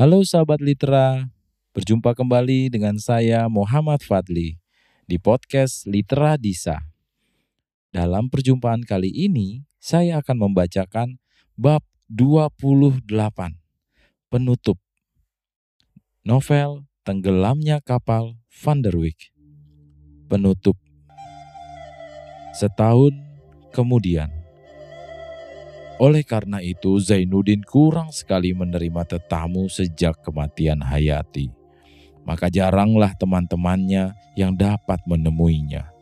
Halo sahabat Litera, berjumpa kembali dengan saya Muhammad Fadli di podcast Litera Disa. Dalam perjumpaan kali ini, saya akan membacakan bab 28, penutup novel Tenggelamnya Kapal Van der Wijk. Penutup setahun kemudian. Oleh karena itu, Zainuddin kurang sekali menerima tetamu sejak kematian Hayati. Maka jaranglah teman-temannya yang dapat menemuinya.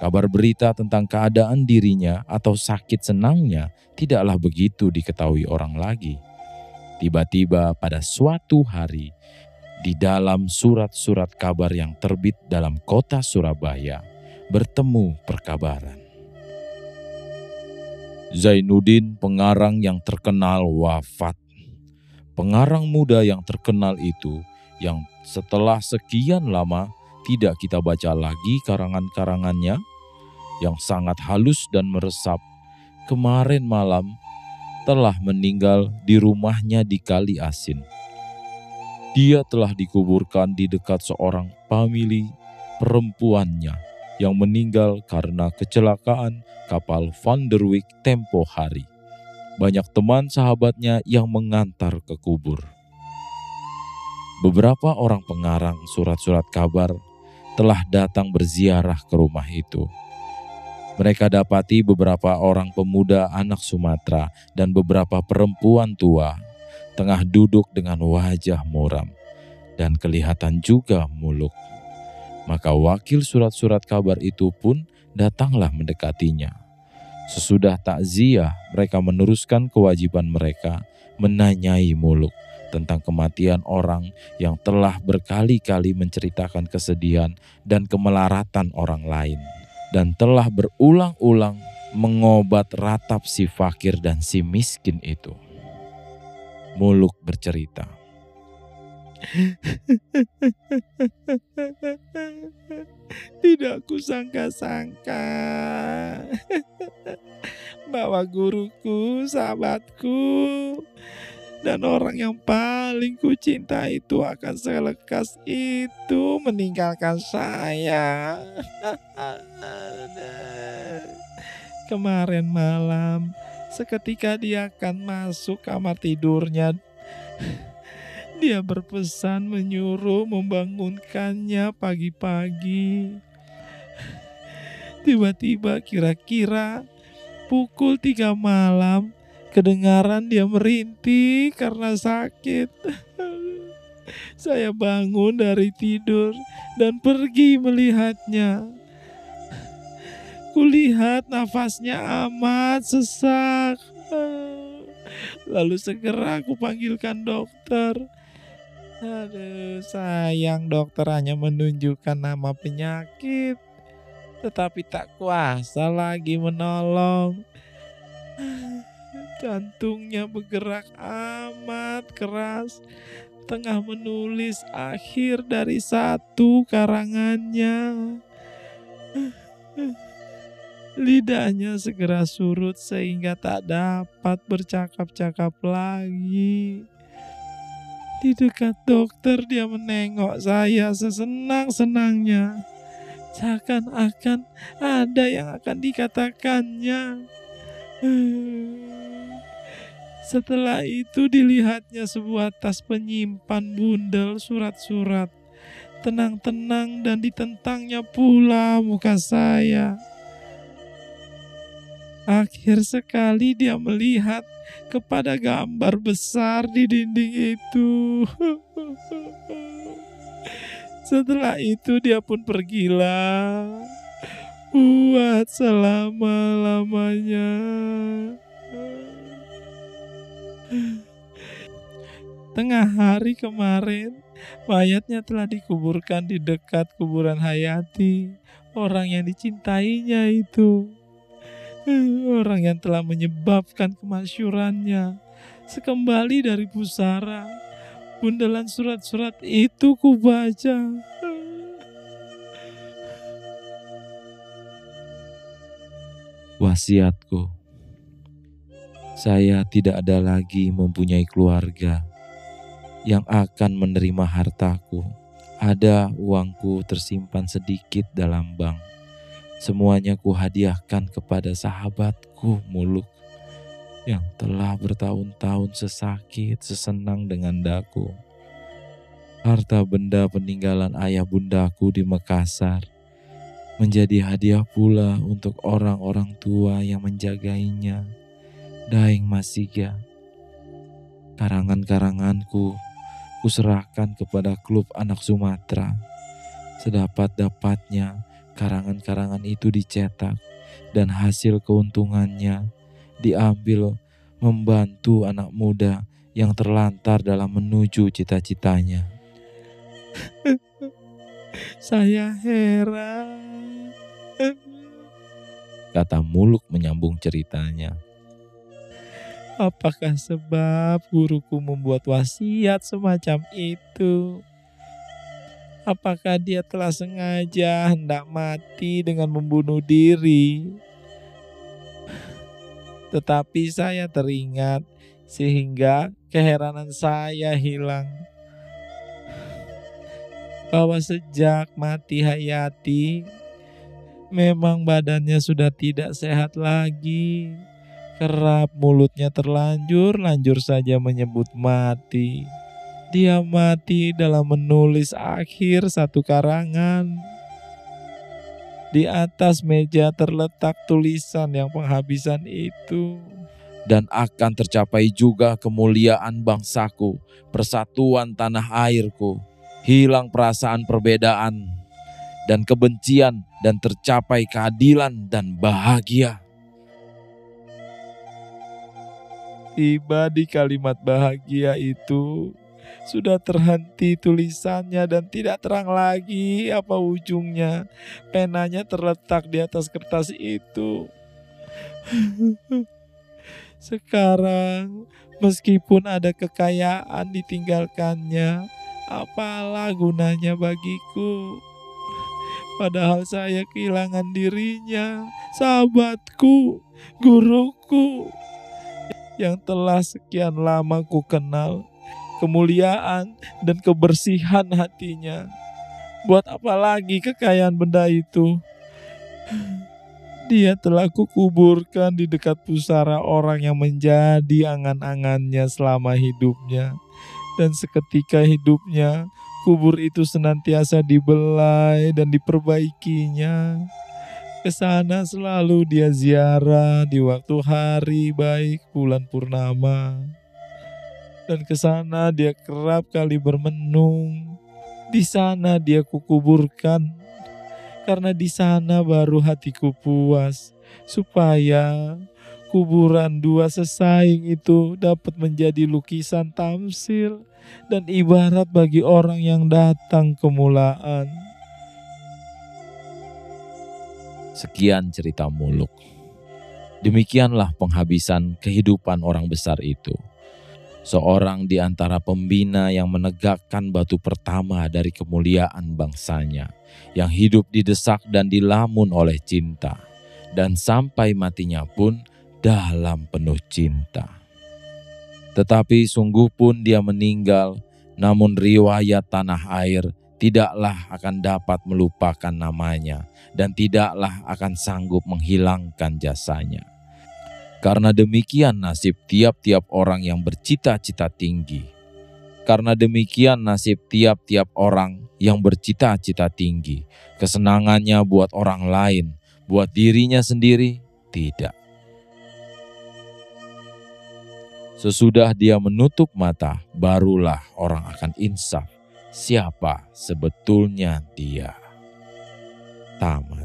Kabar berita tentang keadaan dirinya atau sakit senangnya tidaklah begitu diketahui orang lagi. Tiba-tiba pada suatu hari, di dalam surat-surat kabar yang terbit dalam kota Surabaya, bertemu perkabaran. Zainuddin, pengarang yang terkenal, wafat. Pengarang muda yang terkenal itu, yang setelah sekian lama tidak kita baca lagi karangan-karangannya, yang sangat halus dan meresap, kemarin malam telah meninggal di rumahnya di Kali Asin. Dia telah dikuburkan di dekat seorang famili perempuannya yang meninggal karena kecelakaan kapal Van der Wijk tempo hari. Banyak teman sahabatnya yang mengantar ke kubur. Beberapa orang pengarang surat-surat kabar telah datang berziarah ke rumah itu. Mereka dapati beberapa orang pemuda anak Sumatera dan beberapa perempuan tua tengah duduk dengan wajah muram dan kelihatan juga muluk. Maka wakil surat-surat kabar itu pun datanglah mendekatinya. Sesudah takziah, mereka meneruskan kewajiban mereka menanyai muluk tentang kematian orang yang telah berkali-kali menceritakan kesedihan dan kemelaratan orang lain dan telah berulang-ulang mengobat ratap si fakir dan si miskin itu. Muluk bercerita, Tidak kusangka-sangka bahwa guruku, sahabatku, dan orang yang paling kucinta itu akan selekas itu meninggalkan saya. Kemarin malam, seketika dia akan masuk kamar tidurnya dia berpesan menyuruh membangunkannya pagi-pagi. Tiba-tiba kira-kira pukul tiga malam kedengaran dia merintih karena sakit. Saya bangun dari tidur dan pergi melihatnya. Kulihat nafasnya amat sesak. Lalu segera aku panggilkan dokter. Aduh, sayang dokter hanya menunjukkan nama penyakit, tetapi tak kuasa lagi menolong. Jantungnya bergerak amat keras, tengah menulis akhir dari satu karangannya. Lidahnya segera surut sehingga tak dapat bercakap-cakap lagi. Di dekat dokter dia menengok saya sesenang-senangnya. Seakan-akan ada yang akan dikatakannya. Setelah itu dilihatnya sebuah tas penyimpan bundel surat-surat. Tenang-tenang dan ditentangnya pula muka saya. Akhir sekali dia melihat kepada gambar besar di dinding itu. Setelah itu dia pun pergilah buat selama-lamanya. Tengah hari kemarin, mayatnya telah dikuburkan di dekat kuburan Hayati, orang yang dicintainya itu. Orang yang telah menyebabkan kemasyurannya. Sekembali dari pusara, bundelan surat-surat itu kubaca. Wasiatku, saya tidak ada lagi mempunyai keluarga. yang akan menerima hartaku. Ada uangku tersimpan sedikit dalam bank. Semuanya kuhadiahkan kepada sahabatku muluk yang telah bertahun-tahun sesakit sesenang dengan daku. Harta benda peninggalan ayah bundaku di Makassar menjadi hadiah pula untuk orang-orang tua yang menjagainya. Daeng Masiga, karangan-karanganku kuserahkan kepada klub anak Sumatera. Sedapat-dapatnya karangan-karangan itu dicetak dan hasil keuntungannya diambil membantu anak muda yang terlantar dalam menuju cita-citanya. Saya heran. Kata Muluk menyambung ceritanya. Apakah sebab guruku membuat wasiat semacam itu? Apakah dia telah sengaja hendak mati dengan membunuh diri? Tetapi saya teringat sehingga keheranan saya hilang. Bahwa sejak mati Hayati, memang badannya sudah tidak sehat lagi kerap mulutnya terlanjur, lanjur saja menyebut mati. Dia mati dalam menulis akhir satu karangan. Di atas meja terletak tulisan yang penghabisan itu. Dan akan tercapai juga kemuliaan bangsaku, persatuan tanah airku, hilang perasaan perbedaan dan kebencian dan tercapai keadilan dan bahagia. Tiba di kalimat bahagia itu, sudah terhenti tulisannya dan tidak terang lagi apa ujungnya. Penanya terletak di atas kertas itu. Sekarang, meskipun ada kekayaan ditinggalkannya, apalah gunanya bagiku? Padahal saya kehilangan dirinya, sahabatku, guruku, yang telah sekian lama ku kenal, kemuliaan dan kebersihan hatinya. Buat apa lagi kekayaan benda itu? Dia telah kukuburkan di dekat pusara orang yang menjadi angan-angannya selama hidupnya. Dan seketika hidupnya, kubur itu senantiasa dibelai dan diperbaikinya. Ke sana selalu dia ziarah di waktu hari baik bulan purnama. Dan ke sana dia kerap kali bermenung. Di sana dia kukuburkan. Karena di sana baru hatiku puas. Supaya kuburan dua sesaing itu dapat menjadi lukisan tamsil dan ibarat bagi orang yang datang kemulaan. Sekian cerita muluk. Demikianlah penghabisan kehidupan orang besar itu. Seorang di antara pembina yang menegakkan batu pertama dari kemuliaan bangsanya, yang hidup didesak dan dilamun oleh cinta, dan sampai matinya pun dalam penuh cinta. Tetapi sungguh pun dia meninggal, namun riwayat tanah air tidaklah akan dapat melupakan namanya dan tidaklah akan sanggup menghilangkan jasanya. Karena demikian nasib tiap-tiap orang yang bercita-cita tinggi. Karena demikian nasib tiap-tiap orang yang bercita-cita tinggi. Kesenangannya buat orang lain, buat dirinya sendiri tidak. Sesudah dia menutup mata, barulah orang akan insaf siapa sebetulnya dia. Tamat.